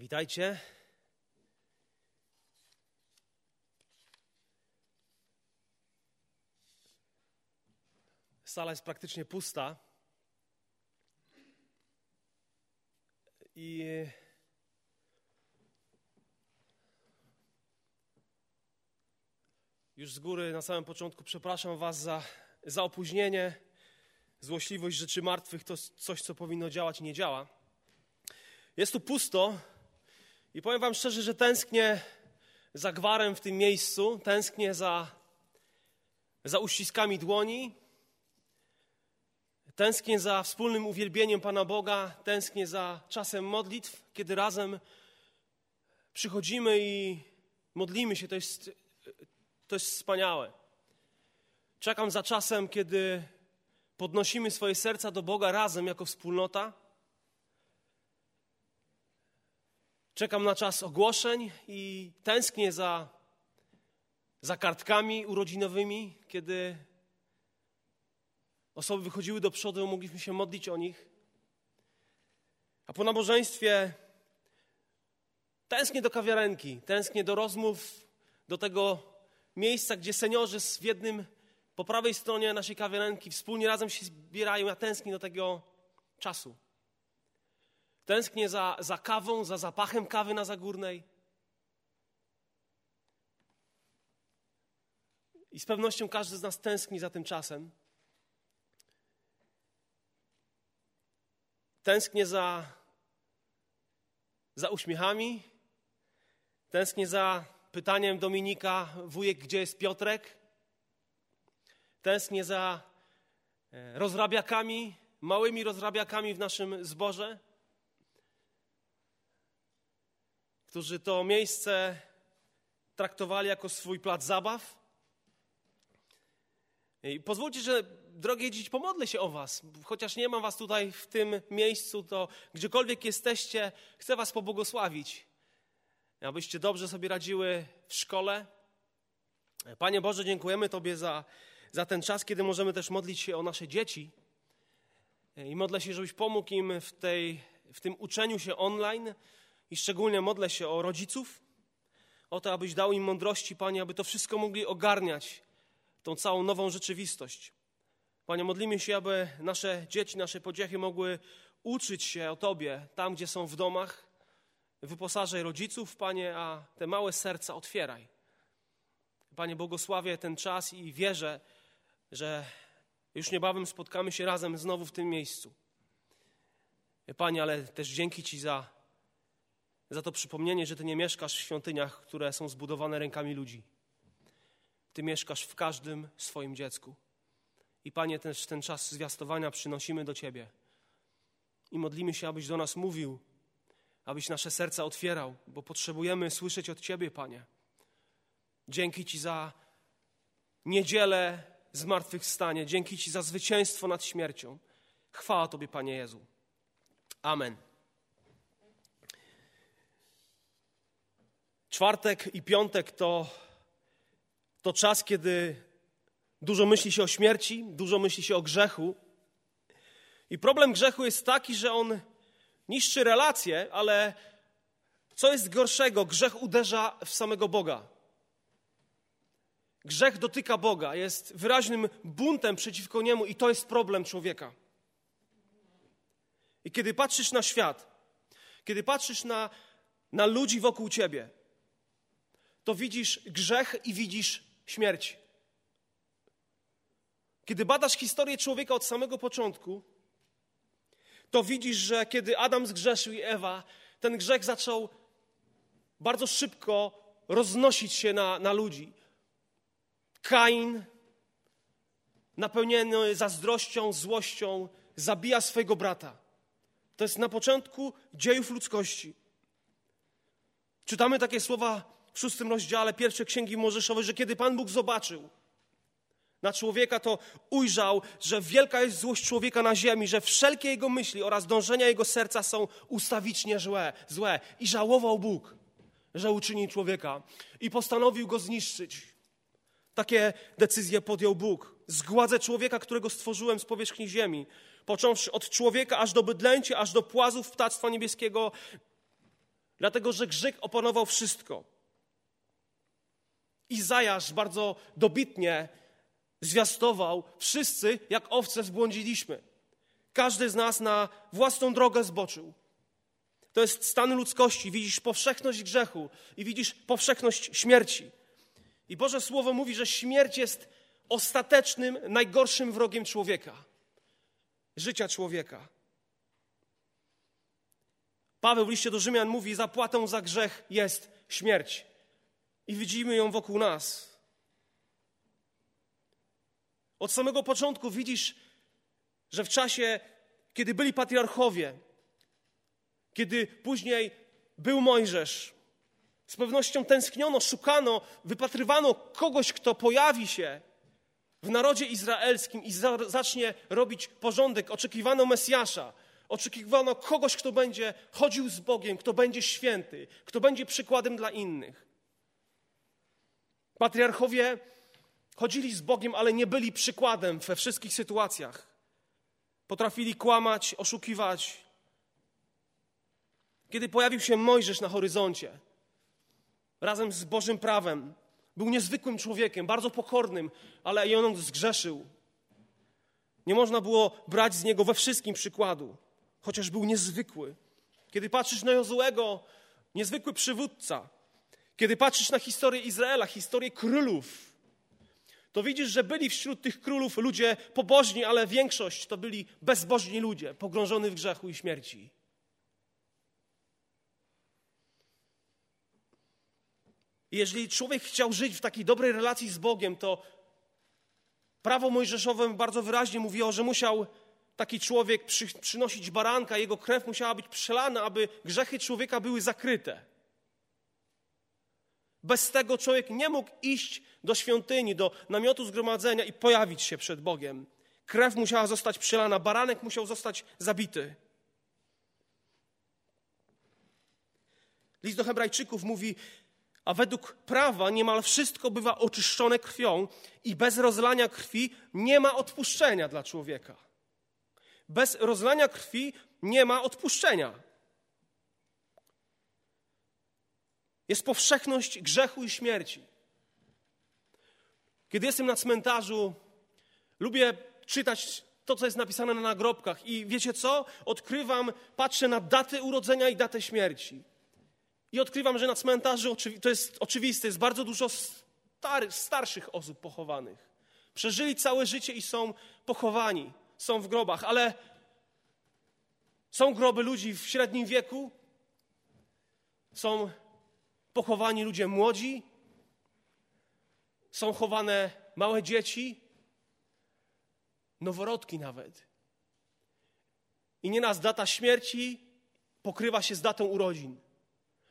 Witajcie. Sala jest praktycznie pusta. I już z góry na samym początku przepraszam Was za, za opóźnienie. Złośliwość rzeczy martwych to coś, co powinno działać, nie działa. Jest tu pusto i powiem Wam szczerze, że tęsknię za gwarem w tym miejscu, tęsknię za, za uściskami dłoni, tęsknię za wspólnym uwielbieniem Pana Boga, tęsknię za czasem modlitw, kiedy razem przychodzimy i modlimy się. To jest, to jest wspaniałe. Czekam za czasem, kiedy podnosimy swoje serca do Boga razem jako wspólnota. Czekam na czas ogłoszeń i tęsknię za, za kartkami urodzinowymi, kiedy osoby wychodziły do przodu, mogliśmy się modlić o nich. A po nabożeństwie tęsknię do kawiarenki, tęsknię do rozmów, do tego miejsca, gdzie seniorzy w jednym, po prawej stronie naszej kawiarenki wspólnie razem się zbierają. Ja tęsknię do tego czasu. Tęsknię za, za kawą, za zapachem kawy na Zagórnej. I z pewnością każdy z nas tęskni za tym czasem. Tęsknię za, za uśmiechami. Tęsknię za pytaniem Dominika, wujek, gdzie jest Piotrek? Tęsknię za e, rozrabiakami, małymi rozrabiakami w naszym zborze. Którzy to miejsce traktowali jako swój plac zabaw. I pozwólcie, że drogie dzieci, pomodlę się o was. Chociaż nie mam was tutaj w tym miejscu, to gdziekolwiek jesteście, chcę was pobłogosławić. Abyście dobrze sobie radziły w szkole. Panie Boże, dziękujemy Tobie za, za ten czas, kiedy możemy też modlić się o nasze dzieci. I modlę się, żebyś pomógł im w, tej, w tym uczeniu się online, i szczególnie modlę się o rodziców, o to, abyś dał im mądrości, Panie, aby to wszystko mogli ogarniać, tą całą nową rzeczywistość. Panie, modlimy się, aby nasze dzieci, nasze pociechy mogły uczyć się o Tobie tam, gdzie są w domach. Wyposażaj rodziców, Panie, a te małe serca otwieraj. Panie, błogosławię ten czas i wierzę, że już niebawem spotkamy się razem znowu w tym miejscu. Panie, ale też dzięki Ci za za to przypomnienie, że Ty nie mieszkasz w świątyniach, które są zbudowane rękami ludzi. Ty mieszkasz w każdym swoim dziecku. I Panie, też ten czas zwiastowania przynosimy do Ciebie. I modlimy się, abyś do nas mówił, abyś nasze serca otwierał, bo potrzebujemy słyszeć od Ciebie, Panie. Dzięki Ci za niedzielę zmartwychwstanie. Dzięki Ci za zwycięstwo nad śmiercią. Chwała Tobie, Panie Jezu. Amen. Czwartek i piątek to, to czas, kiedy dużo myśli się o śmierci, dużo myśli się o grzechu. I problem grzechu jest taki, że on niszczy relacje, ale co jest gorszego? Grzech uderza w samego Boga. Grzech dotyka Boga, jest wyraźnym buntem przeciwko niemu, i to jest problem człowieka. I kiedy patrzysz na świat, kiedy patrzysz na, na ludzi wokół ciebie, to widzisz grzech i widzisz śmierć. Kiedy badasz historię człowieka od samego początku, to widzisz, że kiedy Adam zgrzeszył i Ewa, ten grzech zaczął bardzo szybko roznosić się na, na ludzi. Kain, napełniony zazdrością, złością, zabija swojego brata. To jest na początku dziejów ludzkości. Czytamy takie słowa w szóstym rozdziale pierwszej księgi Mojżeszowej, że kiedy Pan Bóg zobaczył na człowieka, to ujrzał, że wielka jest złość człowieka na ziemi, że wszelkie jego myśli oraz dążenia jego serca są ustawicznie złe, złe. I żałował Bóg, że uczynił człowieka i postanowił go zniszczyć. Takie decyzje podjął Bóg. Zgładzę człowieka, którego stworzyłem z powierzchni ziemi. Począwszy od człowieka aż do bydlęcia, aż do płazów ptactwa niebieskiego, dlatego że grzech opanował wszystko. Izajasz bardzo dobitnie zwiastował, wszyscy jak owce zbłądziliśmy. Każdy z nas na własną drogę zboczył. To jest stan ludzkości. Widzisz powszechność grzechu i widzisz powszechność śmierci. I Boże Słowo mówi, że śmierć jest ostatecznym, najgorszym wrogiem człowieka, życia człowieka. Paweł w liście do Rzymian mówi: Zapłatą za grzech jest śmierć. I widzimy ją wokół nas. Od samego początku widzisz, że w czasie, kiedy byli patriarchowie, kiedy później był Mojżesz, z pewnością tęskniono, szukano, wypatrywano kogoś, kto pojawi się w narodzie izraelskim i za, zacznie robić porządek. Oczekiwano Mesjasza, oczekiwano kogoś, kto będzie chodził z Bogiem, kto będzie święty, kto będzie przykładem dla innych. Patriarchowie chodzili z Bogiem, ale nie byli przykładem we wszystkich sytuacjach. Potrafili kłamać, oszukiwać. Kiedy pojawił się Mojżesz na horyzoncie, razem z Bożym prawem, był niezwykłym człowiekiem, bardzo pokornym, ale i on zgrzeszył. Nie można było brać z niego we wszystkim przykładu, chociaż był niezwykły. Kiedy patrzysz na Jozuego, niezwykły przywódca, kiedy patrzysz na historię Izraela, historię królów, to widzisz, że byli wśród tych królów ludzie pobożni, ale większość to byli bezbożni ludzie, pogrążeni w grzechu i śmierci. Jeżeli człowiek chciał żyć w takiej dobrej relacji z Bogiem, to prawo mojżeszowe bardzo wyraźnie mówiło, że musiał taki człowiek przy, przynosić baranka, jego krew musiała być przelana, aby grzechy człowieka były zakryte. Bez tego człowiek nie mógł iść do świątyni, do namiotu zgromadzenia i pojawić się przed Bogiem. Krew musiała zostać przelana, baranek musiał zostać zabity. List do Hebrajczyków mówi: A według prawa niemal wszystko bywa oczyszczone krwią, i bez rozlania krwi nie ma odpuszczenia dla człowieka. Bez rozlania krwi nie ma odpuszczenia. Jest powszechność grzechu i śmierci. Kiedy jestem na cmentarzu, lubię czytać to, co jest napisane na nagrobkach. I wiecie co? Odkrywam, patrzę na datę urodzenia i datę śmierci. I odkrywam, że na cmentarzu, to jest oczywiste, jest bardzo dużo star starszych osób pochowanych. Przeżyli całe życie i są pochowani, są w grobach, ale są groby ludzi w średnim wieku, są pochowani ludzie młodzi, są chowane małe dzieci, noworodki nawet. I nieraz data śmierci pokrywa się z datą urodzin.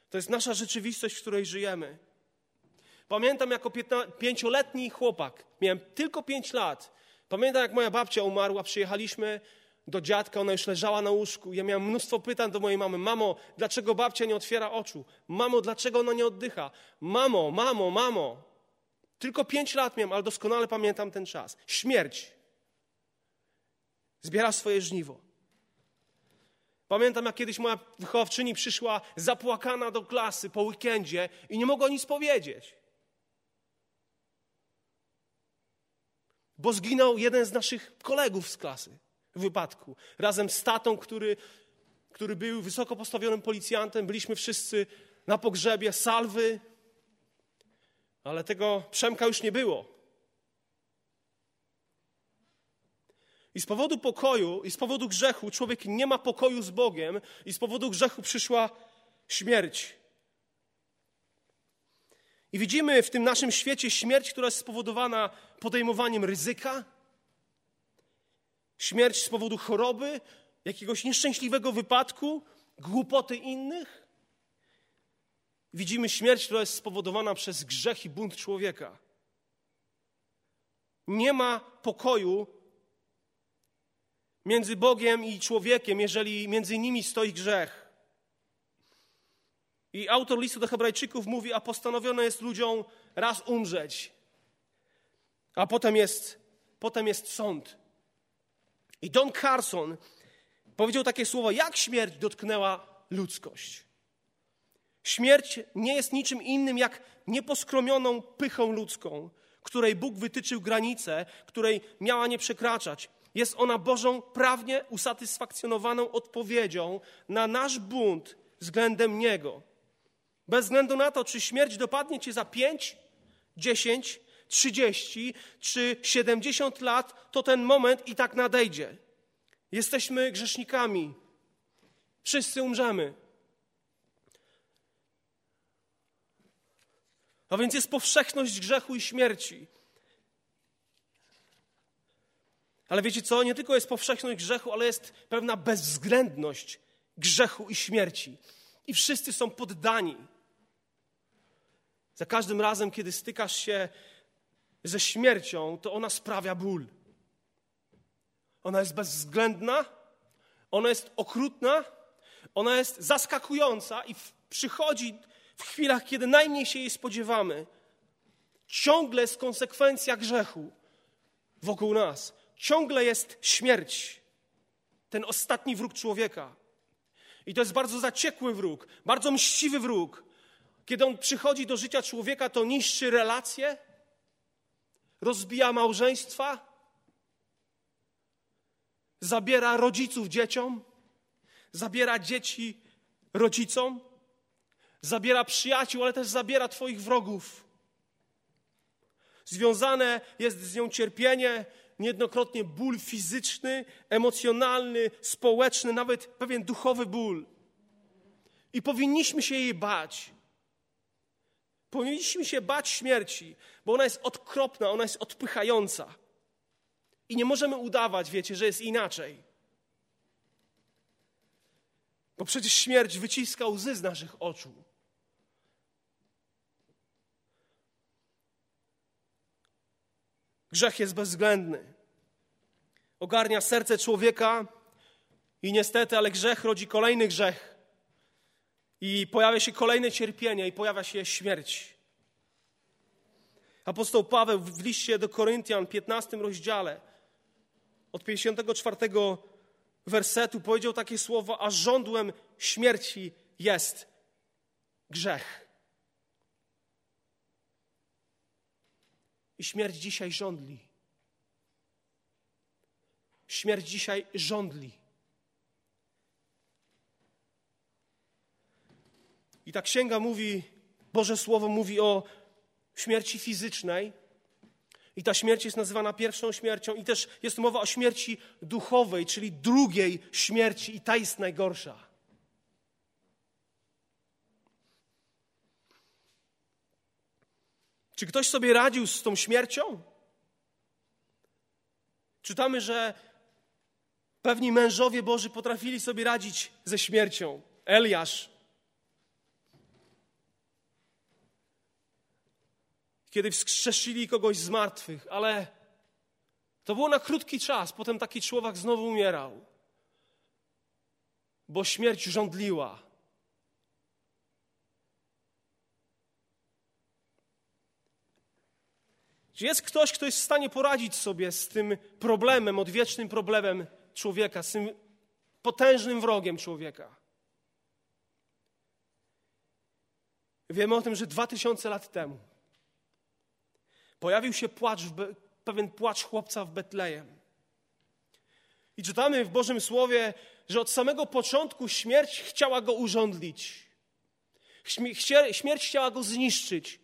To jest nasza rzeczywistość, w której żyjemy. Pamiętam jako pięcioletni chłopak, miałem tylko pięć lat. Pamiętam, jak moja babcia umarła, przyjechaliśmy do dziadka, ona już leżała na łóżku. Ja miałem mnóstwo pytań do mojej mamy. Mamo, dlaczego babcia nie otwiera oczu? Mamo, dlaczego ona nie oddycha? Mamo, mamo, mamo. Tylko pięć lat miałem, ale doskonale pamiętam ten czas. Śmierć. Zbiera swoje żniwo. Pamiętam, jak kiedyś moja wychowawczyni przyszła zapłakana do klasy po weekendzie i nie mogła nic powiedzieć. Bo zginął jeden z naszych kolegów z klasy wypadku. Razem z tatą, który, który był wysoko postawionym policjantem, byliśmy wszyscy na pogrzebie salwy, ale tego Przemka już nie było. I z powodu pokoju, i z powodu grzechu człowiek nie ma pokoju z Bogiem, i z powodu grzechu przyszła śmierć. I widzimy w tym naszym świecie śmierć, która jest spowodowana podejmowaniem ryzyka, Śmierć z powodu choroby, jakiegoś nieszczęśliwego wypadku, głupoty innych. Widzimy śmierć, która jest spowodowana przez grzech i bunt człowieka. Nie ma pokoju między Bogiem i człowiekiem, jeżeli między nimi stoi grzech. I autor listu do Hebrajczyków mówi: A postanowiono jest ludziom raz umrzeć, a potem jest, potem jest sąd. I Don Carson powiedział takie słowa, jak śmierć dotknęła ludzkość. Śmierć nie jest niczym innym jak nieposkromioną pychą ludzką, której Bóg wytyczył granice, której miała nie przekraczać. Jest ona Bożą prawnie usatysfakcjonowaną odpowiedzią na nasz bunt względem Niego. Bez względu na to, czy śmierć dopadnie cię za 5, 10, 30 czy 70 lat, to ten moment i tak nadejdzie. Jesteśmy grzesznikami. Wszyscy umrzemy. A więc jest powszechność grzechu i śmierci. Ale wiecie co? Nie tylko jest powszechność grzechu, ale jest pewna bezwzględność grzechu i śmierci. I wszyscy są poddani. Za każdym razem, kiedy stykasz się ze śmiercią, to ona sprawia ból. Ona jest bezwzględna, ona jest okrutna, ona jest zaskakująca i przychodzi w chwilach, kiedy najmniej się jej spodziewamy. Ciągle jest konsekwencja grzechu wokół nas. Ciągle jest śmierć. Ten ostatni wróg człowieka. I to jest bardzo zaciekły wróg, bardzo mściwy wróg. Kiedy on przychodzi do życia człowieka, to niszczy relacje, rozbija małżeństwa, zabiera rodziców dzieciom, zabiera dzieci rodzicom, zabiera przyjaciół, ale też zabiera Twoich wrogów. Związane jest z nią cierpienie, niejednokrotnie ból fizyczny, emocjonalny, społeczny, nawet pewien duchowy ból. I powinniśmy się jej bać. Powinniśmy się bać śmierci, bo ona jest okropna, ona jest odpychająca. I nie możemy udawać, wiecie, że jest inaczej. Bo przecież śmierć wyciska łzy z naszych oczu. Grzech jest bezwzględny. Ogarnia serce człowieka i niestety, ale grzech rodzi kolejny grzech. I pojawia się kolejne cierpienie i pojawia się śmierć. Apostoł Paweł w liście do Koryntian, 15 rozdziale, od 54 wersetu powiedział takie słowo, a żądłem śmierci jest grzech. I śmierć dzisiaj żądli. Śmierć dzisiaj żądli. I ta księga mówi, Boże Słowo mówi o śmierci fizycznej. I ta śmierć jest nazywana pierwszą śmiercią, i też jest mowa o śmierci duchowej, czyli drugiej śmierci, i ta jest najgorsza. Czy ktoś sobie radził z tą śmiercią? Czytamy, że pewni mężowie Boży potrafili sobie radzić ze śmiercią. Eliasz, kiedy wskrzesili kogoś z martwych, ale to było na krótki czas. Potem taki człowiek znowu umierał, bo śmierć żądliła. Czy jest ktoś, kto jest w stanie poradzić sobie z tym problemem, odwiecznym problemem człowieka, z tym potężnym wrogiem człowieka? Wiemy o tym, że dwa tysiące lat temu pojawił się płacz, pewien płacz chłopca w Betlejem. I czytamy w Bożym Słowie, że od samego początku śmierć chciała go urządlić. Śmierć chciała go zniszczyć.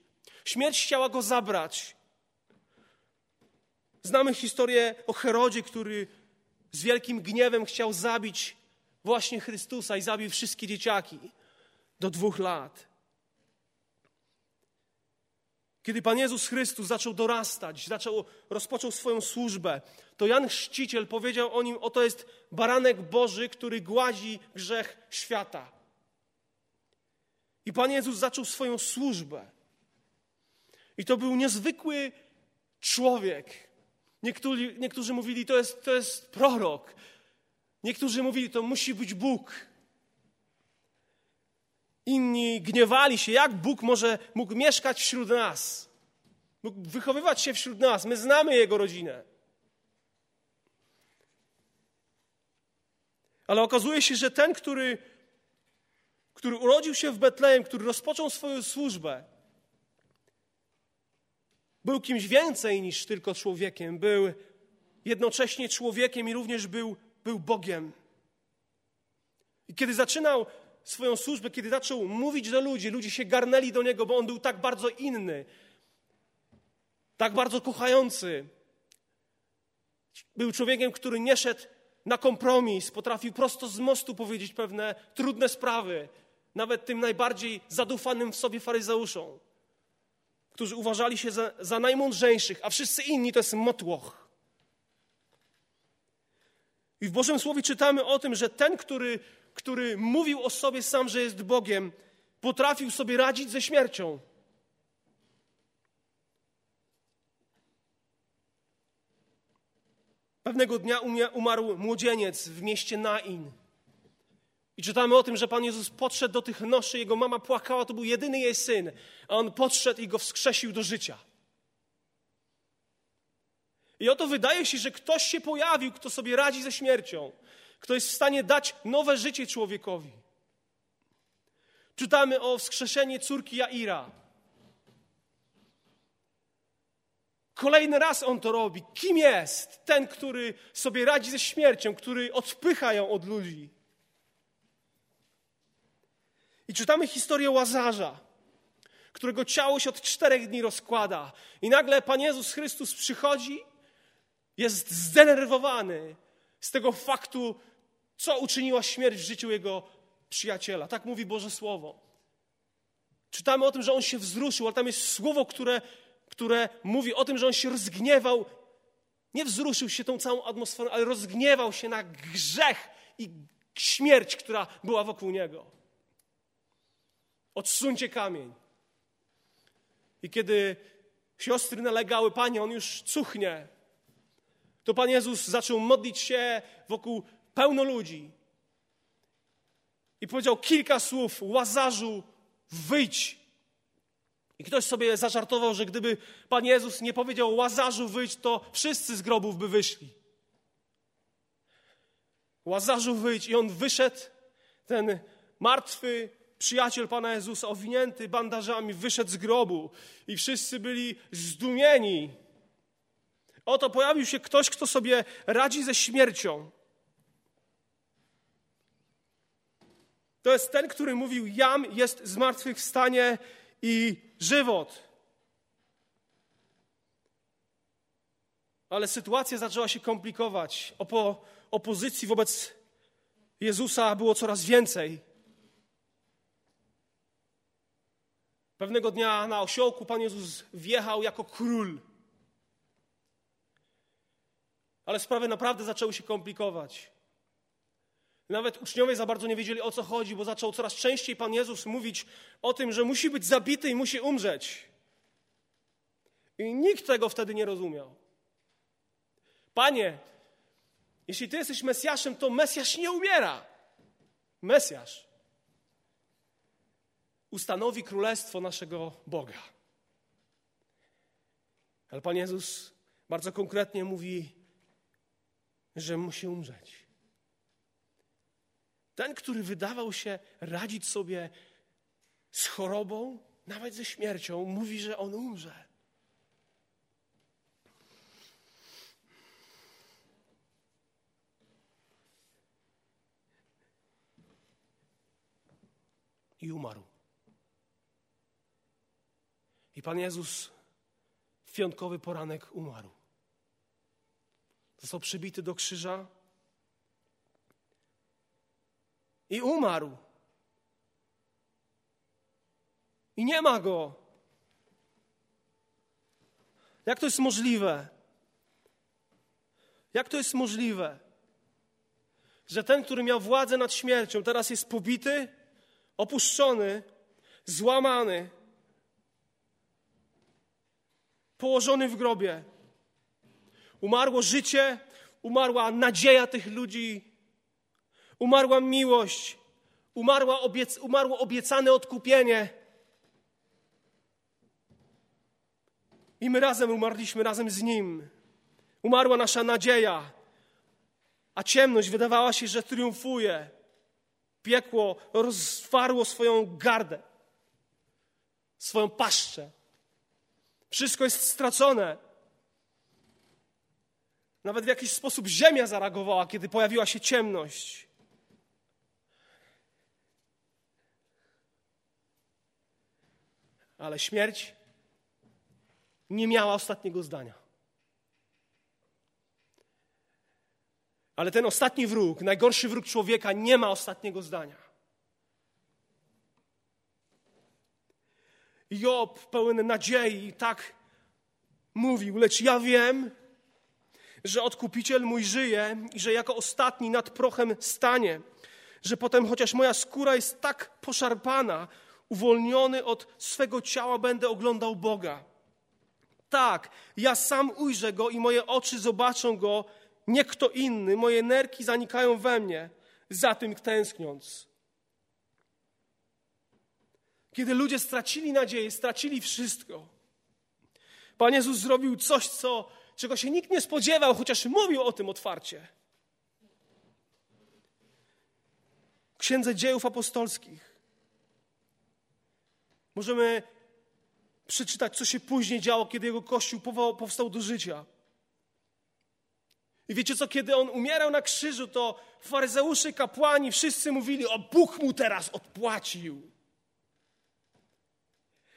Śmierć chciała go zabrać. Znamy historię o Herodzie, który z wielkim gniewem chciał zabić właśnie Chrystusa i zabił wszystkie dzieciaki do dwóch lat. Kiedy Pan Jezus Chrystus zaczął dorastać, zaczął, rozpoczął swoją służbę, to Jan Chrzciciel powiedział o nim: Oto jest baranek Boży, który gładzi grzech świata. I Pan Jezus zaczął swoją służbę. I to był niezwykły człowiek. Niektórzy, niektórzy mówili, to jest, to jest prorok. Niektórzy mówili, to musi być Bóg. Inni gniewali się, jak Bóg może, mógł mieszkać wśród nas, mógł wychowywać się wśród nas. My znamy Jego rodzinę. Ale okazuje się, że ten, który, który urodził się w Betlejem, który rozpoczął swoją służbę, był kimś więcej niż tylko człowiekiem. Był jednocześnie człowiekiem i również był, był Bogiem. I kiedy zaczynał swoją służbę, kiedy zaczął mówić do ludzi, ludzie się garnęli do niego, bo on był tak bardzo inny, tak bardzo kochający. Był człowiekiem, który nie szedł na kompromis, potrafił prosto z mostu powiedzieć pewne trudne sprawy, nawet tym najbardziej zadufanym w sobie faryzeuszom, którzy uważali się za, za najmądrzejszych, a wszyscy inni to jest motłoch. I w Bożym Słowie czytamy o tym, że ten, który, który mówił o sobie sam, że jest Bogiem, potrafił sobie radzić ze śmiercią. Pewnego dnia umarł młodzieniec w mieście Nain. I czytamy o tym, że Pan Jezus podszedł do tych noszy, jego mama płakała, to był jedyny jej syn, a on podszedł i go wskrzesił do życia. I oto wydaje się, że ktoś się pojawił, kto sobie radzi ze śmiercią, kto jest w stanie dać nowe życie człowiekowi. Czytamy o wskrzeszeniu córki Jaira. Kolejny raz on to robi. Kim jest ten, który sobie radzi ze śmiercią, który odpycha ją od ludzi? I czytamy historię Łazarza, którego ciało się od czterech dni rozkłada. I nagle Pan Jezus Chrystus przychodzi, jest zdenerwowany z tego faktu, co uczyniła śmierć w życiu jego przyjaciela. Tak mówi Boże Słowo. Czytamy o tym, że on się wzruszył, ale tam jest słowo, które, które mówi o tym, że on się rozgniewał. Nie wzruszył się tą całą atmosferą, ale rozgniewał się na grzech i śmierć, która była wokół niego. Odsuńcie kamień. I kiedy siostry nalegały, Panie, on już cuchnie, to Pan Jezus zaczął modlić się wokół pełno ludzi. I powiedział kilka słów: Łazarzu, wyjdź. I ktoś sobie zażartował, że gdyby Pan Jezus nie powiedział Łazarzu, wyjdź, to wszyscy z grobów by wyszli. Łazarzu, wyjdź. I on wyszedł, ten martwy, przyjaciel Pana Jezusa, owinięty bandażami, wyszedł z grobu i wszyscy byli zdumieni. Oto pojawił się ktoś, kto sobie radzi ze śmiercią. To jest ten, który mówił: Jam jest zmartwychwstanie i żywot. Ale sytuacja zaczęła się komplikować. Opo opozycji wobec Jezusa było coraz więcej. Pewnego dnia na osiołku Pan Jezus wjechał jako król. Ale sprawy naprawdę zaczęły się komplikować. Nawet uczniowie za bardzo nie wiedzieli o co chodzi, bo zaczął coraz częściej Pan Jezus mówić o tym, że musi być zabity i musi umrzeć. I nikt tego wtedy nie rozumiał. Panie, jeśli Ty jesteś Mesjaszem, to Mesjasz nie umiera. Mesjasz ustanowi królestwo naszego Boga. Ale Pan Jezus bardzo konkretnie mówi, że musi umrzeć. Ten, który wydawał się radzić sobie z chorobą, nawet ze śmiercią, mówi, że on umrze. I umarł. I Pan Jezus w piątkowy poranek umarł. Został przybity do krzyża i umarł. I nie ma go. Jak to jest możliwe? Jak to jest możliwe, że ten, który miał władzę nad śmiercią, teraz jest pobity, opuszczony, złamany, położony w grobie. Umarło życie, umarła nadzieja tych ludzi, umarła miłość, umarła obiec, umarło obiecane odkupienie. I my razem umarliśmy razem z Nim. Umarła nasza nadzieja, a ciemność wydawała się, że triumfuje. Piekło rozwarło swoją gardę, swoją paszczę. Wszystko jest stracone. Nawet w jakiś sposób ziemia zareagowała, kiedy pojawiła się ciemność. Ale śmierć nie miała ostatniego zdania. Ale ten ostatni wróg, najgorszy wróg człowieka, nie ma ostatniego zdania. Job pełen nadziei tak mówił, lecz ja wiem, że odkupiciel mój żyje i że jako ostatni nad prochem stanie, że potem chociaż moja skóra jest tak poszarpana, uwolniony od swego ciała będę oglądał Boga. Tak, ja sam ujrzę Go i moje oczy zobaczą Go, nie kto inny. Moje nerki zanikają we mnie, za tym tęskniąc. Kiedy ludzie stracili nadzieję, stracili wszystko, Pan Jezus zrobił coś, co, czego się nikt nie spodziewał, chociaż mówił o tym otwarcie. W Księdze Dziejów Apostolskich możemy przeczytać, co się później działo, kiedy jego kościół powstał do życia. I wiecie co, kiedy on umierał na krzyżu, to faryzeusze, kapłani, wszyscy mówili, o Bóg mu teraz odpłacił.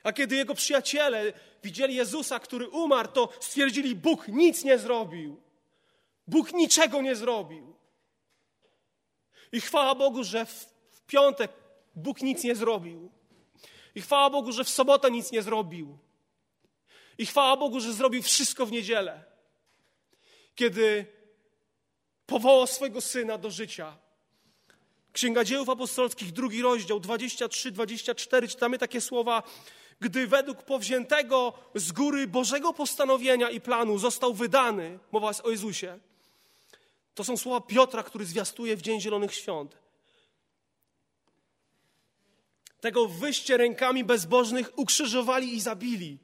A kiedy jego przyjaciele widzieli Jezusa, który umarł, to stwierdzili, Bóg nic nie zrobił. Bóg niczego nie zrobił. I chwała Bogu, że w piątek Bóg nic nie zrobił. I chwała Bogu, że w sobotę nic nie zrobił. I chwała Bogu, że zrobił wszystko w niedzielę. Kiedy powołał swojego syna do życia. Księga Dziejów Apostolskich, drugi rozdział, 23-24, czytamy takie słowa. Gdy według powziętego z góry Bożego postanowienia i planu został wydany, mowa jest o Jezusie, to są słowa Piotra, który zwiastuje w Dzień Zielonych Świąt. Tego wyście rękami bezbożnych ukrzyżowali i zabili.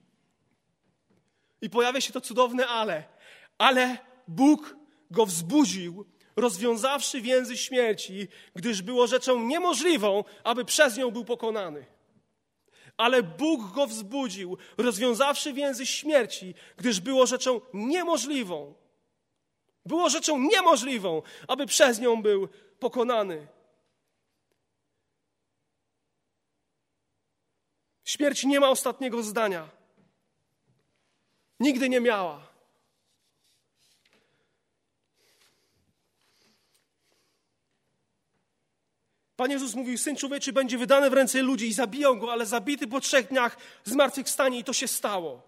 I pojawia się to cudowne ale. Ale Bóg go wzbudził, rozwiązawszy więzy śmierci, gdyż było rzeczą niemożliwą, aby przez nią był pokonany. Ale Bóg go wzbudził, rozwiązawszy więzy śmierci, gdyż było rzeczą niemożliwą. Było rzeczą niemożliwą, aby przez nią był pokonany. Śmierć nie ma ostatniego zdania. Nigdy nie miała. Pan Jezus mówił, Syn Człowieczy będzie wydany w ręce ludzi i zabiją go, ale zabity po trzech dniach zmartwychwstanie i to się stało.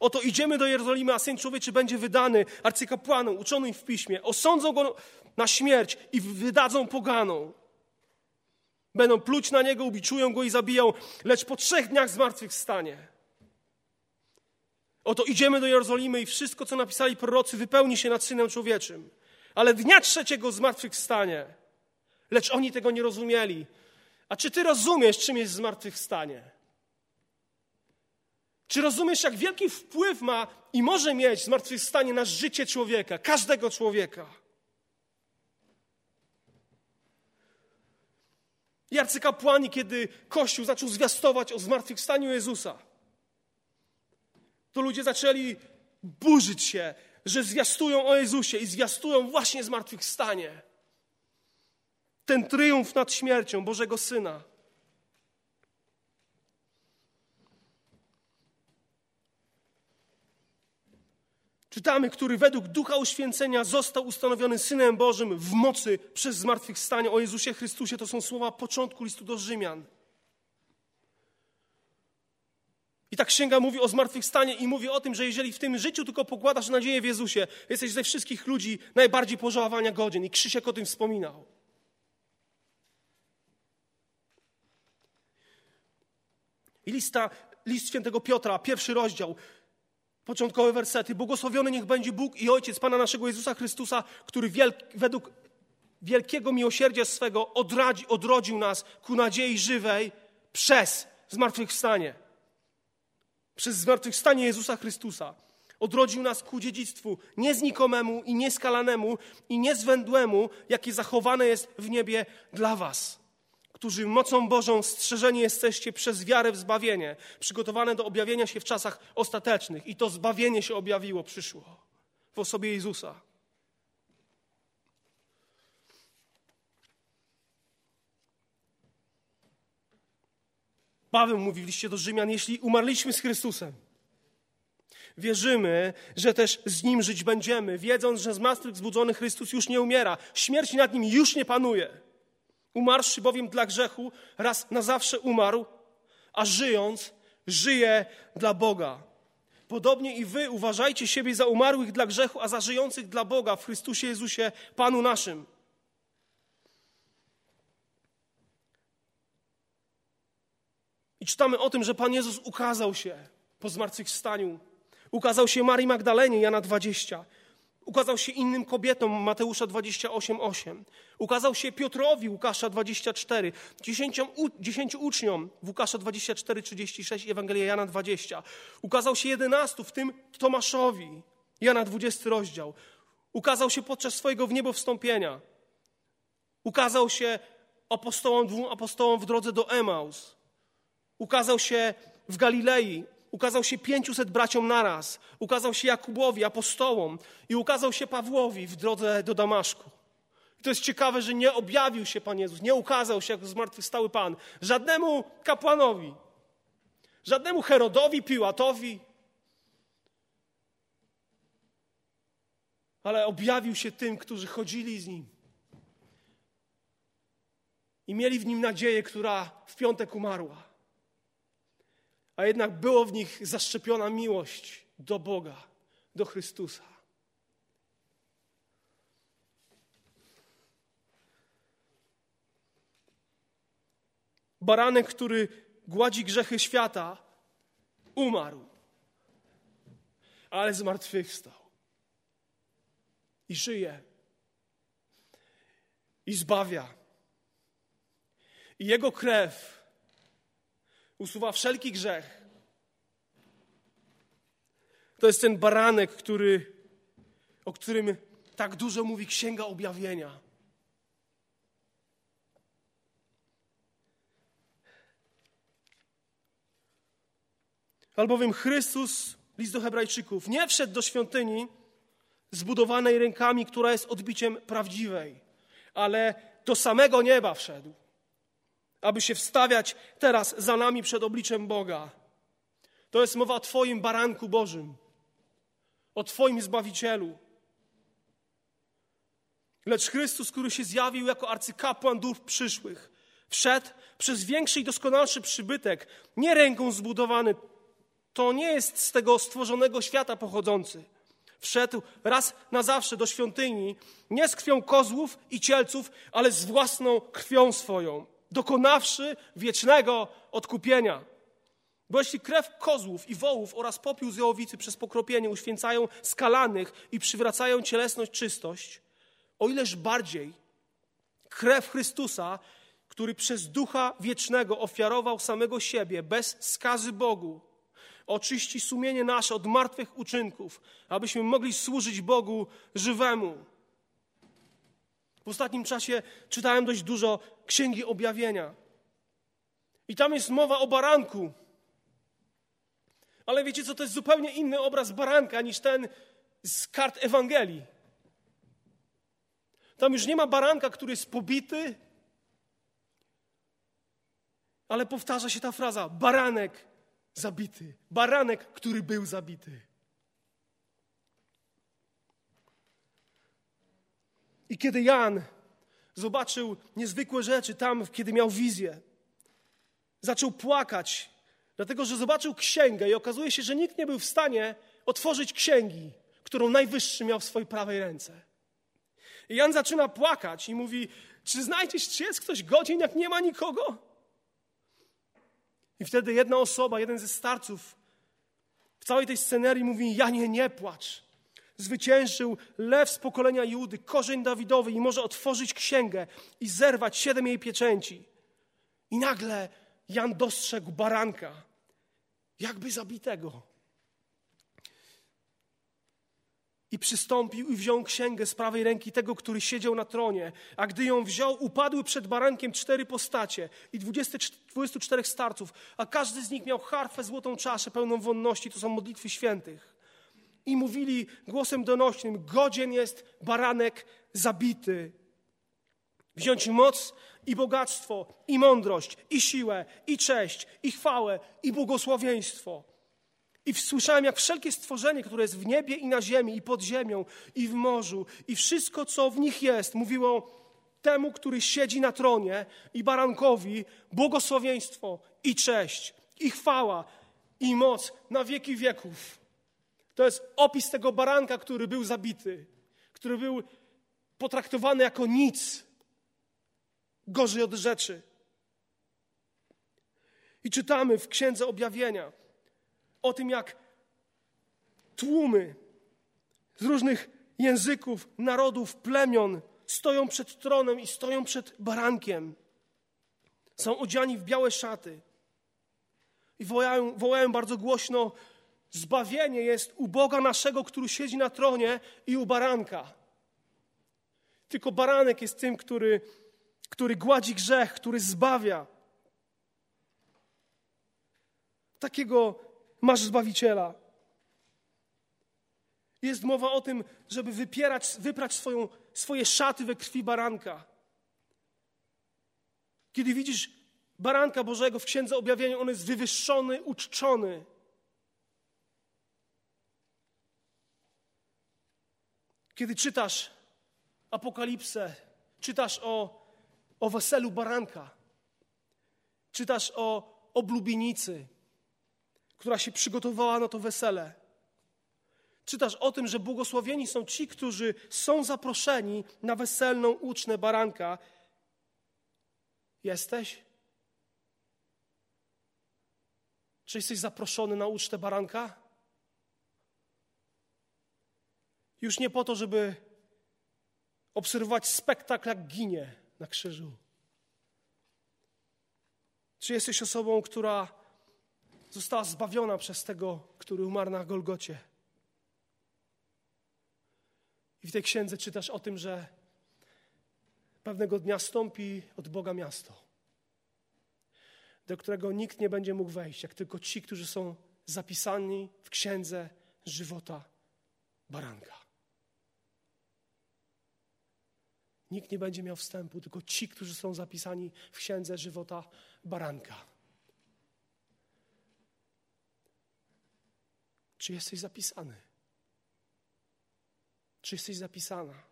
Oto idziemy do Jerozolimy, a Syn Człowieczy będzie wydany arcykapłanom, uczonym w piśmie. Osądzą go na śmierć i wydadzą poganą. Będą pluć na niego, ubiczują go i zabiją, lecz po trzech dniach zmartwychwstanie. Oto idziemy do Jerozolimy i wszystko, co napisali prorocy, wypełni się nad Synem Człowieczym. Ale dnia trzeciego zmartwychwstanie. Lecz oni tego nie rozumieli. A czy ty rozumiesz, czym jest zmartwychwstanie? Czy rozumiesz, jak wielki wpływ ma i może mieć zmartwychwstanie na życie człowieka, każdego człowieka? I arcykapłani, kiedy Kościół zaczął zwiastować o zmartwychwstaniu Jezusa, to ludzie zaczęli burzyć się, że zwiastują o Jezusie i zwiastują właśnie zmartwychwstanie. Ten triumf nad śmiercią Bożego Syna. Czytamy, który według ducha uświęcenia został ustanowiony Synem Bożym w mocy przez zmartwychwstanie o Jezusie Chrystusie. To są słowa początku listu do Rzymian. I ta księga mówi o zmartwychwstanie i mówi o tym, że jeżeli w tym życiu tylko pokładasz nadzieję w Jezusie, jesteś ze wszystkich ludzi najbardziej pożałowania godzien. I Krzysiek o tym wspominał. I lista, list świętego Piotra, pierwszy rozdział, początkowe wersety. Błogosławiony niech będzie Bóg i Ojciec Pana naszego Jezusa Chrystusa, który wielk, według wielkiego miłosierdzia swego odradzi, odrodził nas ku nadziei żywej przez zmartwychwstanie. Przez zmartwychwstanie Jezusa Chrystusa. Odrodził nas ku dziedzictwu, nie znikomemu i nieskalanemu i niezwędłemu, jakie zachowane jest w niebie dla was, którzy mocą Bożą strzeżeni jesteście przez wiarę w zbawienie, przygotowane do objawienia się w czasach ostatecznych. I to zbawienie się objawiło, przyszło w osobie Jezusa. Paweł mówi w liście do Rzymian, jeśli umarliśmy z Chrystusem, wierzymy, że też z Nim żyć będziemy, wiedząc, że zmartwychwzbudzony Chrystus już nie umiera, śmierć nad Nim już nie panuje. Umarłszy bowiem dla grzechu, raz na zawsze umarł, a żyjąc, żyje dla Boga. Podobnie i wy uważajcie siebie za umarłych dla grzechu, a za żyjących dla Boga w Chrystusie Jezusie, Panu naszym. I czytamy o tym, że Pan Jezus ukazał się po zmartwychwstaniu. Ukazał się Marii Magdalenie, Jana 20. Ukazał się innym kobietom, Mateusza 28:8. Ukazał się Piotrowi, Łukasza 24. Dziesięciom, dziesięciu uczniom, Łukasza 24:36 i Ewangelia Jana 20. Ukazał się jedenastu, w tym Tomaszowi, Jana 20 rozdział. Ukazał się podczas swojego w niebo wstąpienia. Ukazał się apostołom, dwóm apostołom w drodze do Emaus. Ukazał się w Galilei, ukazał się pięciuset braciom naraz, ukazał się Jakubowi, apostołom. I ukazał się Pawłowi w drodze do Damaszku. I to jest ciekawe, że nie objawił się Pan Jezus, nie ukazał się jako zmartwychwstały Pan. Żadnemu kapłanowi, żadnemu Herodowi, Piłatowi, ale objawił się tym, którzy chodzili z Nim. I mieli w Nim nadzieję, która w piątek umarła a jednak było w nich zaszczepiona miłość do Boga, do Chrystusa. Baranek, który gładzi grzechy świata, umarł, ale zmartwychwstał i żyje i zbawia. I jego krew usuwa wszelki grzech. To jest ten baranek, który, o którym tak dużo mówi Księga Objawienia. Albowiem Chrystus, list do Hebrajczyków, nie wszedł do świątyni zbudowanej rękami, która jest odbiciem prawdziwej, ale do samego nieba wszedł aby się wstawiać teraz za nami przed obliczem Boga. To jest mowa o Twoim baranku Bożym, o Twoim Zbawicielu. Lecz Chrystus, który się zjawił jako arcykapłan duch przyszłych, wszedł przez większy i doskonalszy przybytek, nie ręką zbudowany, to nie jest z tego stworzonego świata pochodzący. Wszedł raz na zawsze do świątyni, nie z krwią kozłów i cielców, ale z własną krwią swoją dokonawszy wiecznego odkupienia. Bo jeśli krew kozłów i wołów oraz popiół z jałowicy przez pokropienie uświęcają skalanych i przywracają cielesność, czystość, o ileż bardziej krew Chrystusa, który przez Ducha Wiecznego ofiarował samego siebie bez skazy Bogu, oczyści sumienie nasze od martwych uczynków, abyśmy mogli służyć Bogu żywemu. W ostatnim czasie czytałem dość dużo Księgi Objawienia. I tam jest mowa o baranku. Ale wiecie co, to jest zupełnie inny obraz baranka niż ten z kart Ewangelii. Tam już nie ma baranka, który jest pobity, ale powtarza się ta fraza: baranek zabity, baranek, który był zabity. I kiedy Jan zobaczył niezwykłe rzeczy tam, kiedy miał wizję, zaczął płakać, dlatego że zobaczył księgę i okazuje się, że nikt nie był w stanie otworzyć księgi, którą najwyższy miał w swojej prawej ręce. I Jan zaczyna płakać i mówi: Czy znajdziesz, czy jest ktoś godzin, jak nie ma nikogo? I wtedy jedna osoba, jeden ze starców w całej tej scenerii mówi: Janie, nie płacz zwyciężył lew z pokolenia Judy, korzeń Dawidowy i może otworzyć księgę i zerwać siedem jej pieczęci. I nagle Jan dostrzegł baranka, jakby zabitego. I przystąpił i wziął księgę z prawej ręki tego, który siedział na tronie. A gdy ją wziął, upadły przed barankiem cztery postacie i 24 starców, a każdy z nich miał harfę, złotą czaszę pełną wonności, to są modlitwy świętych. I mówili głosem donośnym: Godzien jest baranek zabity. Wziąć moc i bogactwo, i mądrość, i siłę, i cześć, i chwałę, i błogosławieństwo. I słyszałem, jak wszelkie stworzenie, które jest w niebie i na ziemi, i pod ziemią, i w morzu, i wszystko, co w nich jest, mówiło temu, który siedzi na tronie, i barankowi, błogosławieństwo, i cześć, i chwała, i moc na wieki wieków. To jest opis tego baranka, który był zabity, który był potraktowany jako nic, gorzej od rzeczy. I czytamy w Księdze Objawienia o tym, jak tłumy z różnych języków, narodów, plemion stoją przed tronem i stoją przed barankiem. Są odziani w białe szaty i wołają, wołają bardzo głośno: Zbawienie jest u Boga naszego, który siedzi na tronie i u baranka. Tylko baranek jest tym, który który gładzi grzech, który zbawia. Takiego masz Zbawiciela. Jest mowa o tym, żeby wypierać, wyprać swoją, swoje szaty we krwi baranka. Kiedy widzisz baranka Bożego w Księdze Objawienia, on jest wywyższony, uczczony. Kiedy czytasz Apokalipsę, czytasz o o weselu baranka. Czytasz o oblubienicy, która się przygotowała na to wesele. Czytasz o tym, że błogosławieni są ci, którzy są zaproszeni na weselną ucznę baranka. Jesteś? Czy jesteś zaproszony na ucztę baranka? Już nie po to, żeby obserwować spektakl, jak ginie na krzyżu? Czy jesteś osobą, która została zbawiona przez tego, który umarł na Golgocie? I w tej księdze czytasz o tym, że pewnego dnia stąpi od Boga miasto, do którego nikt nie będzie mógł wejść, jak tylko ci, którzy są zapisani w księdze żywota baranka. Nikt nie będzie miał wstępu, tylko ci, którzy są zapisani w księdze żywota baranka. Czy jesteś zapisany? Czy jesteś zapisana?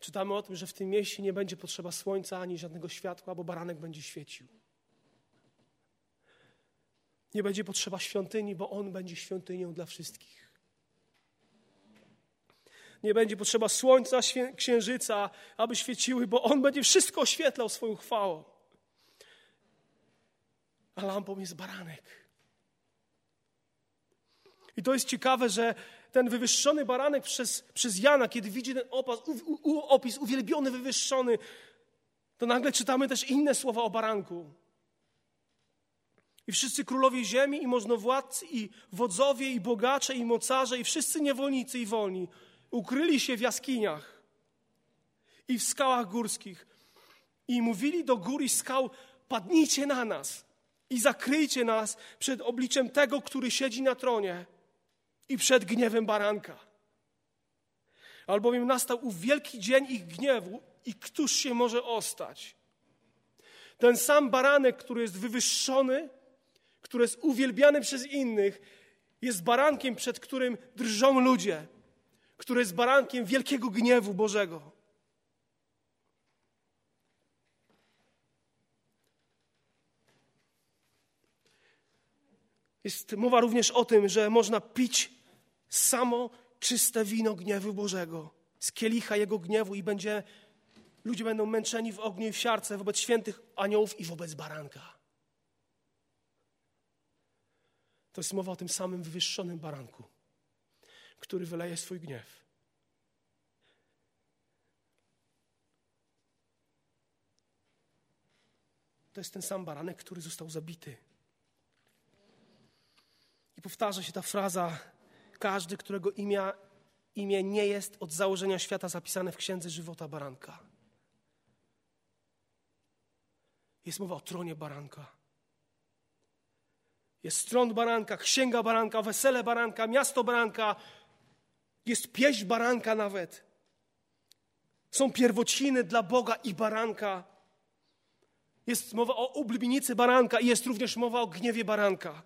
Czytamy o tym, że w tym mieście nie będzie potrzeba słońca ani żadnego światła, bo baranek będzie świecił. Nie będzie potrzeba świątyni, bo on będzie świątynią dla wszystkich. Nie będzie potrzeba słońca, księżyca, aby świeciły, bo On będzie wszystko oświetlał swoją chwałą. A lampą jest baranek. I to jest ciekawe, że ten wywyższony baranek przez, przez Jana, kiedy widzi ten opas, u, u, opis uwielbiony, wywyższony, to nagle czytamy też inne słowa o baranku. I wszyscy królowie ziemi, i możnowładcy, i wodzowie, i bogacze, i mocarze, i wszyscy niewolnicy i wolni ukryli się w jaskiniach i w skałach górskich i mówili do gór i skał: Padnijcie na nas i zakryjcie nas przed obliczem tego, który siedzi na tronie i przed gniewem baranka. Albowiem nastał ów wielki dzień ich gniewu i któż się może ostać? Ten sam baranek, który jest wywyższony, który jest uwielbiany przez innych, jest barankiem, przed którym drżą ludzie który jest barankiem wielkiego gniewu Bożego. Jest mowa również o tym, że można pić samo czyste wino gniewu Bożego, z kielicha Jego gniewu i będzie, ludzie będą męczeni w ogniu i w siarce wobec świętych aniołów i wobec baranka. To jest mowa o tym samym wywyższonym baranku który wyleje swój gniew. To jest ten sam baranek, który został zabity. I powtarza się ta fraza, każdy, którego imię, imię nie jest od założenia świata zapisane w księdze żywota baranka. Jest mowa o tronie baranka. Jest tron baranka, księga baranka, wesele baranka, miasto baranka, jest pieśń baranka nawet. Są pierwociny dla Boga i baranka. Jest mowa o oblubinicy baranka i jest również mowa o gniewie baranka.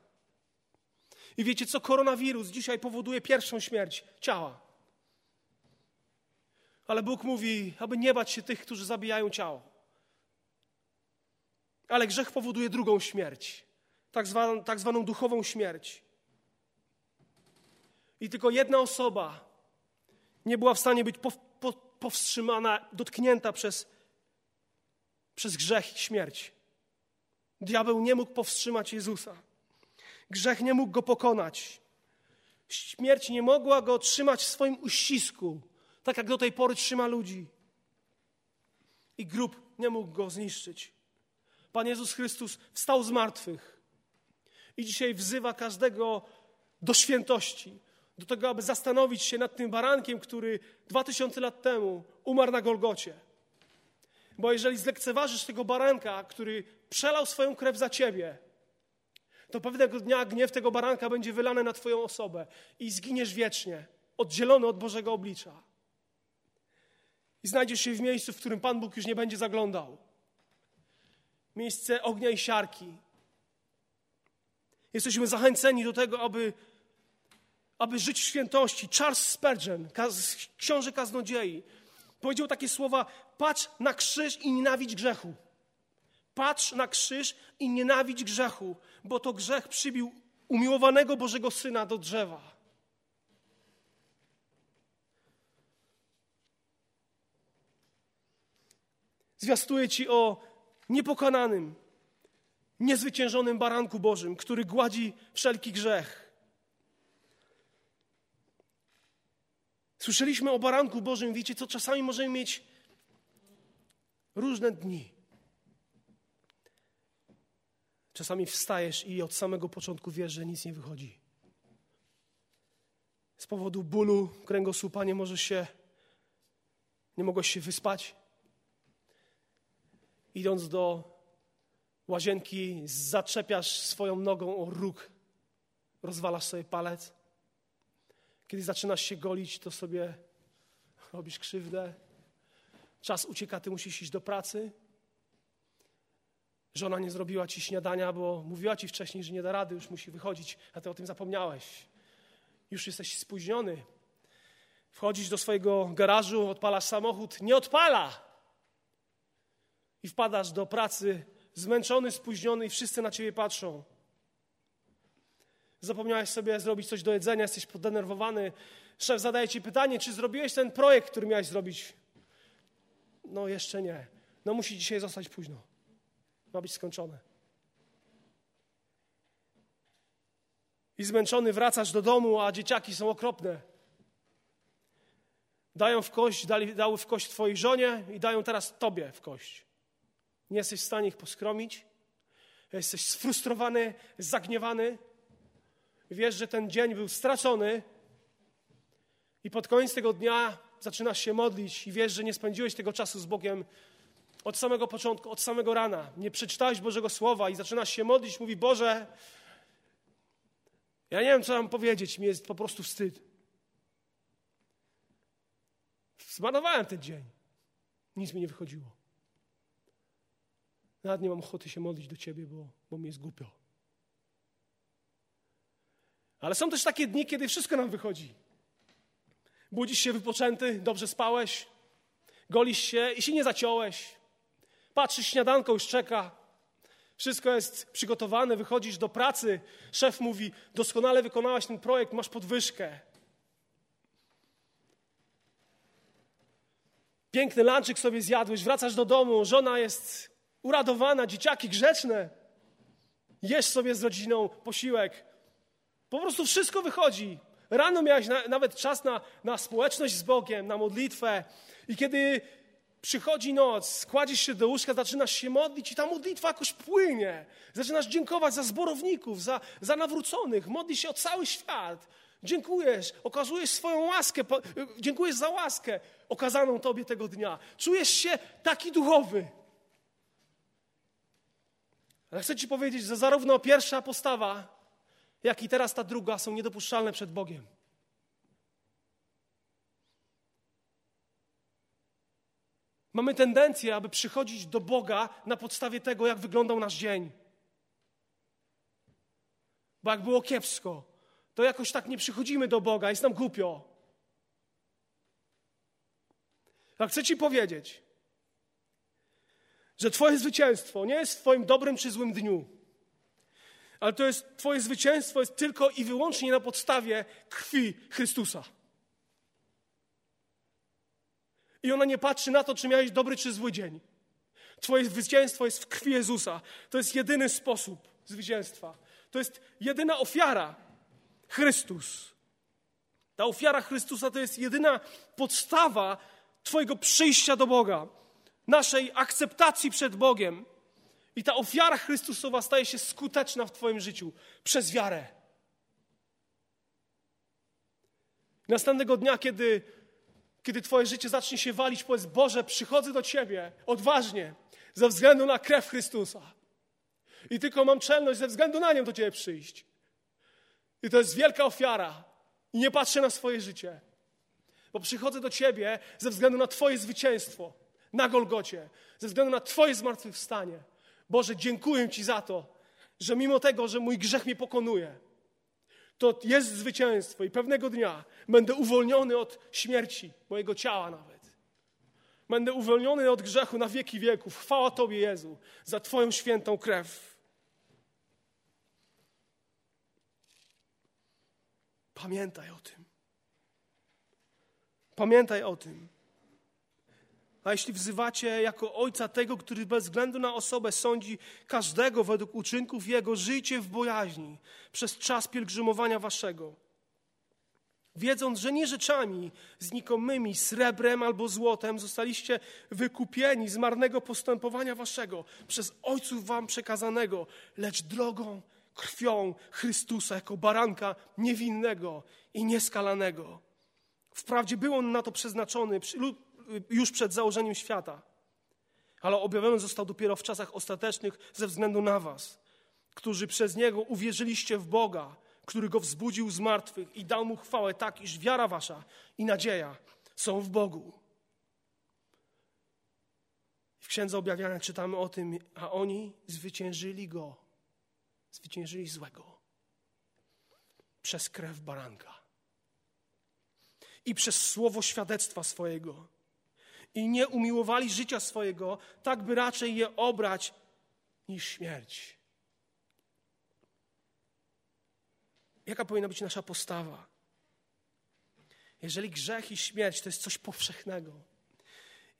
I wiecie co? Koronawirus dzisiaj powoduje pierwszą śmierć ciała. Ale Bóg mówi, aby nie bać się tych, którzy zabijają ciało. Ale grzech powoduje drugą śmierć, tak zwaną, tak zwaną duchową śmierć. I tylko jedna osoba nie była w stanie być po, po, powstrzymana, dotknięta przez, przez grzech i śmierć. Diabeł nie mógł powstrzymać Jezusa. Grzech nie mógł go pokonać. Śmierć nie mogła go trzymać w swoim uścisku, tak jak do tej pory trzyma ludzi. I grób nie mógł go zniszczyć. Pan Jezus Chrystus wstał z martwych i dzisiaj wzywa każdego do świętości, do tego, aby zastanowić się nad tym barankiem, który dwa tysiące lat temu umarł na Golgocie. Bo jeżeli zlekceważysz tego baranka, który przelał swoją krew za ciebie, to pewnego dnia gniew tego baranka będzie wylany na Twoją osobę i zginiesz wiecznie, oddzielony od Bożego oblicza. I znajdziesz się w miejscu, w którym Pan Bóg już nie będzie zaglądał. Miejsce ognia i siarki. Jesteśmy zachęceni do tego, aby, aby żyć w świętości. Charles Spurgeon, książę kaznodziei, powiedział takie słowa: patrz na krzyż i nienawidź grzechu. Patrz na krzyż i nienawidź grzechu, bo to grzech przybił umiłowanego Bożego Syna do drzewa. Zwiastuję Ci o niepokonanym, niezwyciężonym baranku Bożym, który gładzi wszelki grzech. Słyszeliśmy o baranku Bożym, wiecie co, czasami możemy mieć różne dni. Czasami wstajesz i od samego początku wiesz, że nic nie wychodzi. Z powodu bólu kręgosłupa nie możesz się, nie mogłeś się wyspać. Idąc do łazienki, zaczepiasz swoją nogą o róg, rozwalasz sobie palec. Kiedy zaczynasz się golić, to sobie robisz krzywdę. Czas ucieka, ty musisz iść do pracy. Żona nie zrobiła ci śniadania, bo mówiła ci wcześniej, że nie da rady, już musi wychodzić, a ty o tym zapomniałeś. Już jesteś spóźniony. Wchodzisz do swojego garażu, odpalasz samochód, nie odpala. I wpadasz do pracy zmęczony, spóźniony i wszyscy na ciebie patrzą. Zapomniałeś sobie zrobić coś do jedzenia, jesteś poddenerwowany. Szef zadaje ci pytanie, czy zrobiłeś ten projekt, który miałeś zrobić? No jeszcze nie. No musi dzisiaj zostać późno ma być skończone. I zmęczony wracasz do domu, a dzieciaki są okropne. Dają w kość, dali, dały w kość twojej żonie i dają teraz tobie w kość. Nie jesteś w stanie ich poskromić. Jesteś sfrustrowany, zagniewany. Wiesz, że ten dzień był stracony i pod koniec tego dnia zaczynasz się modlić i wiesz, że nie spędziłeś tego czasu z Bogiem od samego początku, od samego rana. Nie przeczytałeś Bożego Słowa i zaczynasz się modlić, mówi Boże, ja nie wiem, co mam powiedzieć, mi jest po prostu wstyd. Zmarnowałem ten dzień. Nic mi nie wychodziło. Nawet nie mam ochoty się modlić do Ciebie, bo, bo mi jest głupio. Ale są też takie dni, kiedy wszystko nam wychodzi. Budzisz się wypoczęty, dobrze spałeś, golisz się i się nie zaciąłeś. Patrzysz, śniadanko już czeka. Wszystko jest przygotowane, wychodzisz do pracy. Szef mówi: Doskonale wykonałaś ten projekt, masz podwyżkę. Piękny lanczyk sobie zjadłeś, wracasz do domu, żona jest uradowana, dzieciaki grzeczne. Jesz sobie z rodziną posiłek. Po prostu wszystko wychodzi. Rano miałeś na, nawet czas na, na społeczność z Bogiem, na modlitwę. I kiedy Przychodzi noc, kładziesz się do łóżka, zaczynasz się modlić i ta modlitwa jakoś płynie. Zaczynasz dziękować za zborowników, za, za nawróconych, modlisz się o cały świat. Dziękujesz, okazujesz swoją łaskę, dziękujesz za łaskę okazaną Tobie tego dnia. Czujesz się taki duchowy. Ale chcę Ci powiedzieć, że zarówno pierwsza postawa, jak i teraz ta druga są niedopuszczalne przed Bogiem. Mamy tendencję, aby przychodzić do Boga na podstawie tego, jak wyglądał nasz dzień. Bo jak było kiepsko, to jakoś tak nie przychodzimy do Boga, jest nam głupio. A chcę Ci powiedzieć, że Twoje zwycięstwo nie jest w Twoim dobrym czy złym dniu, ale to jest Twoje zwycięstwo jest tylko i wyłącznie na podstawie krwi Chrystusa. I ona nie patrzy na to, czy miałeś dobry czy zły dzień. Twoje zwycięstwo jest w krwi Jezusa. To jest jedyny sposób zwycięstwa. To jest jedyna ofiara Chrystus. Ta ofiara Chrystusa to jest jedyna podstawa Twojego przyjścia do Boga, naszej akceptacji przed Bogiem. I ta ofiara Chrystusowa staje się skuteczna w Twoim życiu przez wiarę. Następnego dnia, kiedy, kiedy Twoje życie zacznie się walić, powiedz: Boże, przychodzę do Ciebie odważnie, ze względu na krew Chrystusa. I tylko mam czelność ze względu na nią do Ciebie przyjść. I to jest wielka ofiara. I nie patrzę na swoje życie, bo przychodzę do Ciebie ze względu na Twoje zwycięstwo na Golgocie, ze względu na Twoje zmartwychwstanie. Boże, dziękuję Ci za to, że mimo tego, że mój grzech mnie pokonuje, to jest zwycięstwo i pewnego dnia będę uwolniony od śmierci mojego ciała nawet. Będę uwolniony od grzechu na wieki wieków. Chwała Tobie, Jezu, za Twoją świętą krew. Pamiętaj o tym. Pamiętaj o tym. A jeśli wzywacie jako Ojca tego, który bez względu na osobę sądzi każdego według uczynków Jego, żyjcie w bojaźni przez czas pielgrzymowania waszego. Wiedząc, że nie rzeczami znikomymi, srebrem albo złotem zostaliście wykupieni z marnego postępowania waszego przez Ojców wam przekazanego, lecz drogą, krwią Chrystusa jako baranka niewinnego i nieskalanego. Wprawdzie był on na to przeznaczony już przed założeniem świata, ale objawiony został dopiero w czasach ostatecznych ze względu na Was, którzy przez niego uwierzyliście w Boga, który go wzbudził z martwych i dał mu chwałę tak, iż wiara Wasza i nadzieja są w Bogu. W Księdze Objawiania czytamy o tym, a oni zwyciężyli go, zwyciężyli złego przez krew baranka i przez słowo świadectwa swojego i nie umiłowali życia swojego, tak by raczej je obrać niż śmierć. Jaka powinna być nasza postawa? Jeżeli grzech i śmierć to jest coś powszechnego,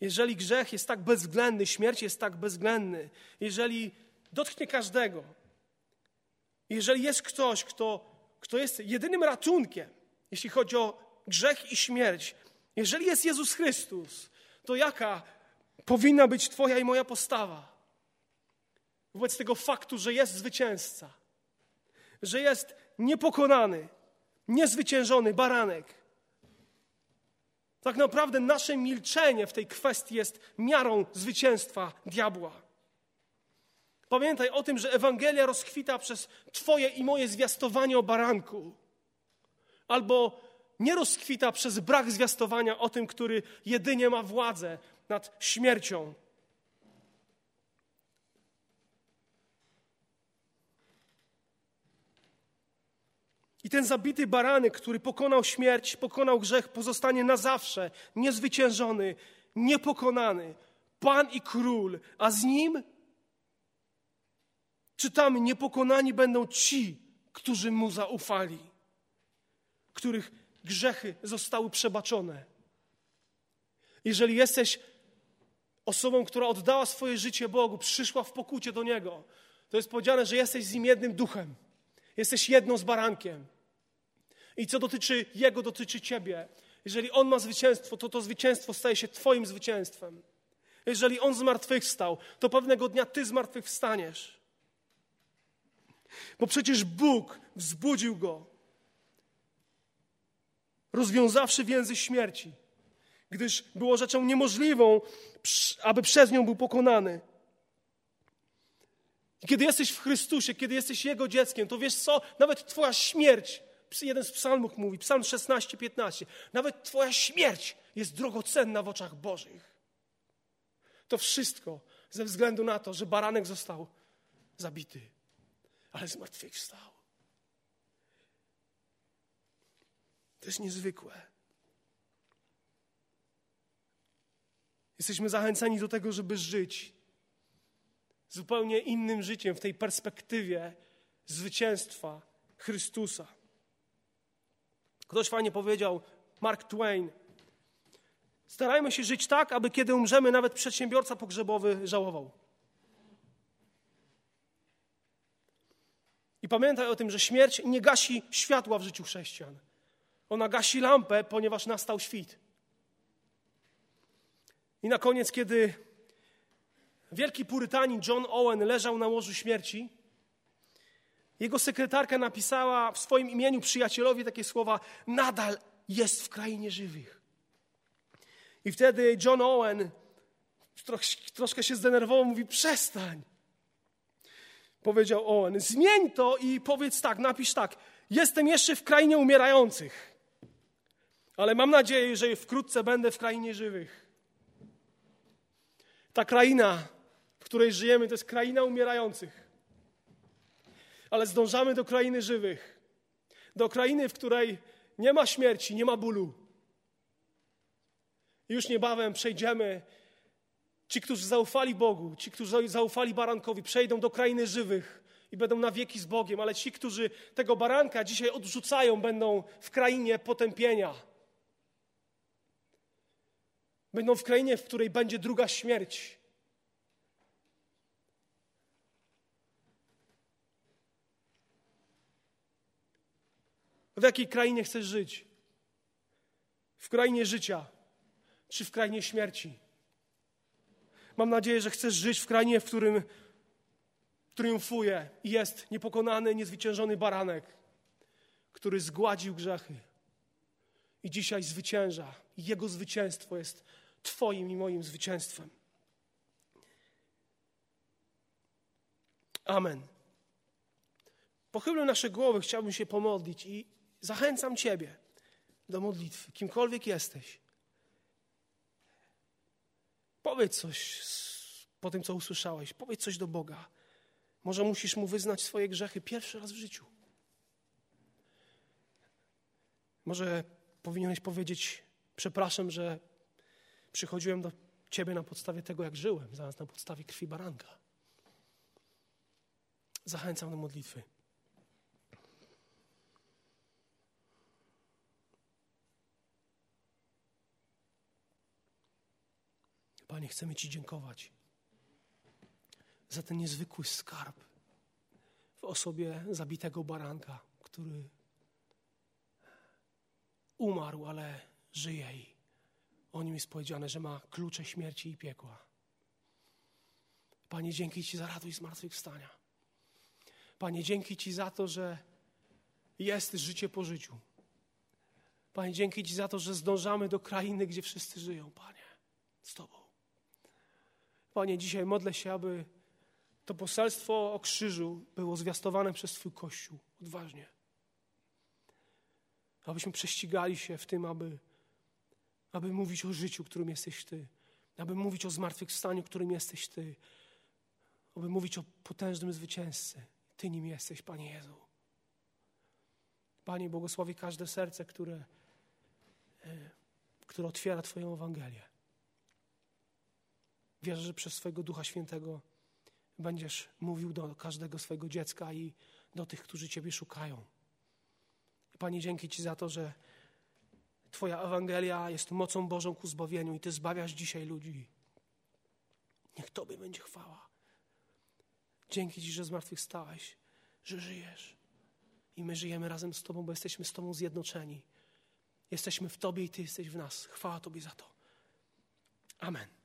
jeżeli grzech jest tak bezwzględny, śmierć jest tak bezwzględny, jeżeli dotknie każdego, jeżeli jest ktoś, kto, kto jest jedynym ratunkiem, jeśli chodzi o grzech i śmierć, jeżeli jest Jezus Chrystus, to jaka powinna być Twoja i moja postawa wobec tego faktu, że jest zwycięzca, że jest niepokonany, niezwyciężony baranek. Tak naprawdę nasze milczenie w tej kwestii jest miarą zwycięstwa diabła. Pamiętaj o tym, że Ewangelia rozkwita przez Twoje i moje zwiastowanie o baranku. Albo nie rozkwita przez brak zwiastowania o tym, który jedynie ma władzę nad śmiercią. I ten zabity baranek, który pokonał śmierć, pokonał grzech, pozostanie na zawsze niezwyciężony, niepokonany. Pan i król, a z nim czytamy: Niepokonani będą ci, którzy mu zaufali, których grzechy zostały przebaczone. Jeżeli jesteś osobą, która oddała swoje życie Bogu, przyszła w pokucie do Niego, to jest powiedziane, że jesteś z Nim jednym duchem. Jesteś jedną z barankiem. I co dotyczy Jego, dotyczy Ciebie. Jeżeli On ma zwycięstwo, to to zwycięstwo staje się Twoim zwycięstwem. Jeżeli On zmartwychwstał, to pewnego dnia Ty zmartwychwstaniesz. Bo przecież Bóg wzbudził Go rozwiązawszy więzy śmierci, gdyż było rzeczą niemożliwą, aby przez nią był pokonany. I kiedy jesteś w Chrystusie, kiedy jesteś Jego dzieckiem, to wiesz co? Nawet Twoja śmierć, jeden z psalmów mówi, psalm 16, 15, nawet Twoja śmierć jest drogocenna w oczach Bożych. To wszystko ze względu na to, że baranek został zabity, ale zmartwychwstał. To jest niezwykłe. Jesteśmy zachęceni do tego, żeby żyć zupełnie innym życiem w tej perspektywie zwycięstwa Chrystusa. Ktoś fajnie powiedział, Mark Twain, starajmy się żyć tak, aby kiedy umrzemy, nawet przedsiębiorca pogrzebowy żałował. I pamiętaj o tym, że śmierć nie gasi światła w życiu chrześcijan. Ona gasi lampę, ponieważ nastał świt. I na koniec, kiedy wielki purytanin John Owen leżał na łożu śmierci, jego sekretarka napisała w swoim imieniu przyjacielowi takie słowa: Nadal jest w krainie żywych. I wtedy John Owen troszkę się zdenerwował, mówi: Przestań. Powiedział Owen: Zmień to i powiedz tak, napisz tak. Jestem jeszcze w krainie umierających, ale mam nadzieję, że wkrótce będę w krainie żywych. Ta kraina, w której żyjemy, to jest kraina umierających. Ale zdążamy do krainy żywych. Do krainy, w której nie ma śmierci, nie ma bólu. Już niebawem przejdziemy. Ci, którzy zaufali Bogu, ci, którzy zaufali barankowi, przejdą do krainy żywych i będą na wieki z Bogiem, ale ci, którzy tego baranka dzisiaj odrzucają, będą w krainie potępienia. Będą w krainie, w której będzie druga śmierć. W jakiej krainie chcesz żyć? W krainie życia czy w krainie śmierci? Mam nadzieję, że chcesz żyć w krainie, w którym triumfuje i jest niepokonany, niezwyciężony baranek, który zgładził grzechy i dzisiaj zwycięża. Jego zwycięstwo jest Twoim i moim zwycięstwem. Amen. Pochylmy nasze głowy, chciałbym się pomodlić i zachęcam Ciebie do modlitwy, kimkolwiek jesteś. Powiedz coś po tym, co usłyszałeś. Powiedz coś do Boga. Może musisz Mu wyznać swoje grzechy pierwszy raz w życiu. Może powinieneś powiedzieć: Przepraszam, że przychodziłem do Ciebie na podstawie tego, jak żyłem, zamiast na podstawie krwi baranka. Zachęcam do modlitwy. Panie, chcemy Ci dziękować za ten niezwykły skarb w osobie zabitego baranka, który umarł, ale żyje i o nim jest powiedziane, że ma klucze śmierci i piekła. Panie, dzięki Ci za radość zmartwychwstania. Panie, dzięki Ci za to, że jest życie po życiu. Panie, dzięki Ci za to, że zdążamy do krainy, gdzie wszyscy żyją, Panie, z Tobą. Panie, dzisiaj modlę się, aby to poselstwo o krzyżu było zwiastowane przez Twój Kościół odważnie. Abyśmy prześcigali się w tym, aby, aby mówić o życiu, którym jesteś Ty. Aby mówić o zmartwychwstaniu, którym jesteś Ty. Aby mówić o potężnym zwycięzcy. Ty nim jesteś, Panie Jezu. Panie, błogosławi każde serce, które, e, które otwiera Twoją Ewangelię. Wierzę, że przez swojego Ducha Świętego będziesz mówił do każdego swojego dziecka i do tych, którzy Ciebie szukają. Panie, dzięki Ci za to, że Twoja Ewangelia jest mocą Bożą ku zbawieniu i Ty zbawiasz dzisiaj ludzi. Niech Tobie będzie chwała. Dzięki Ci, że zmartwychwstałeś, że żyjesz. I my żyjemy razem z Tobą, bo jesteśmy z Tobą zjednoczeni. Jesteśmy w Tobie i Ty jesteś w nas. Chwała Tobie za to. Amen.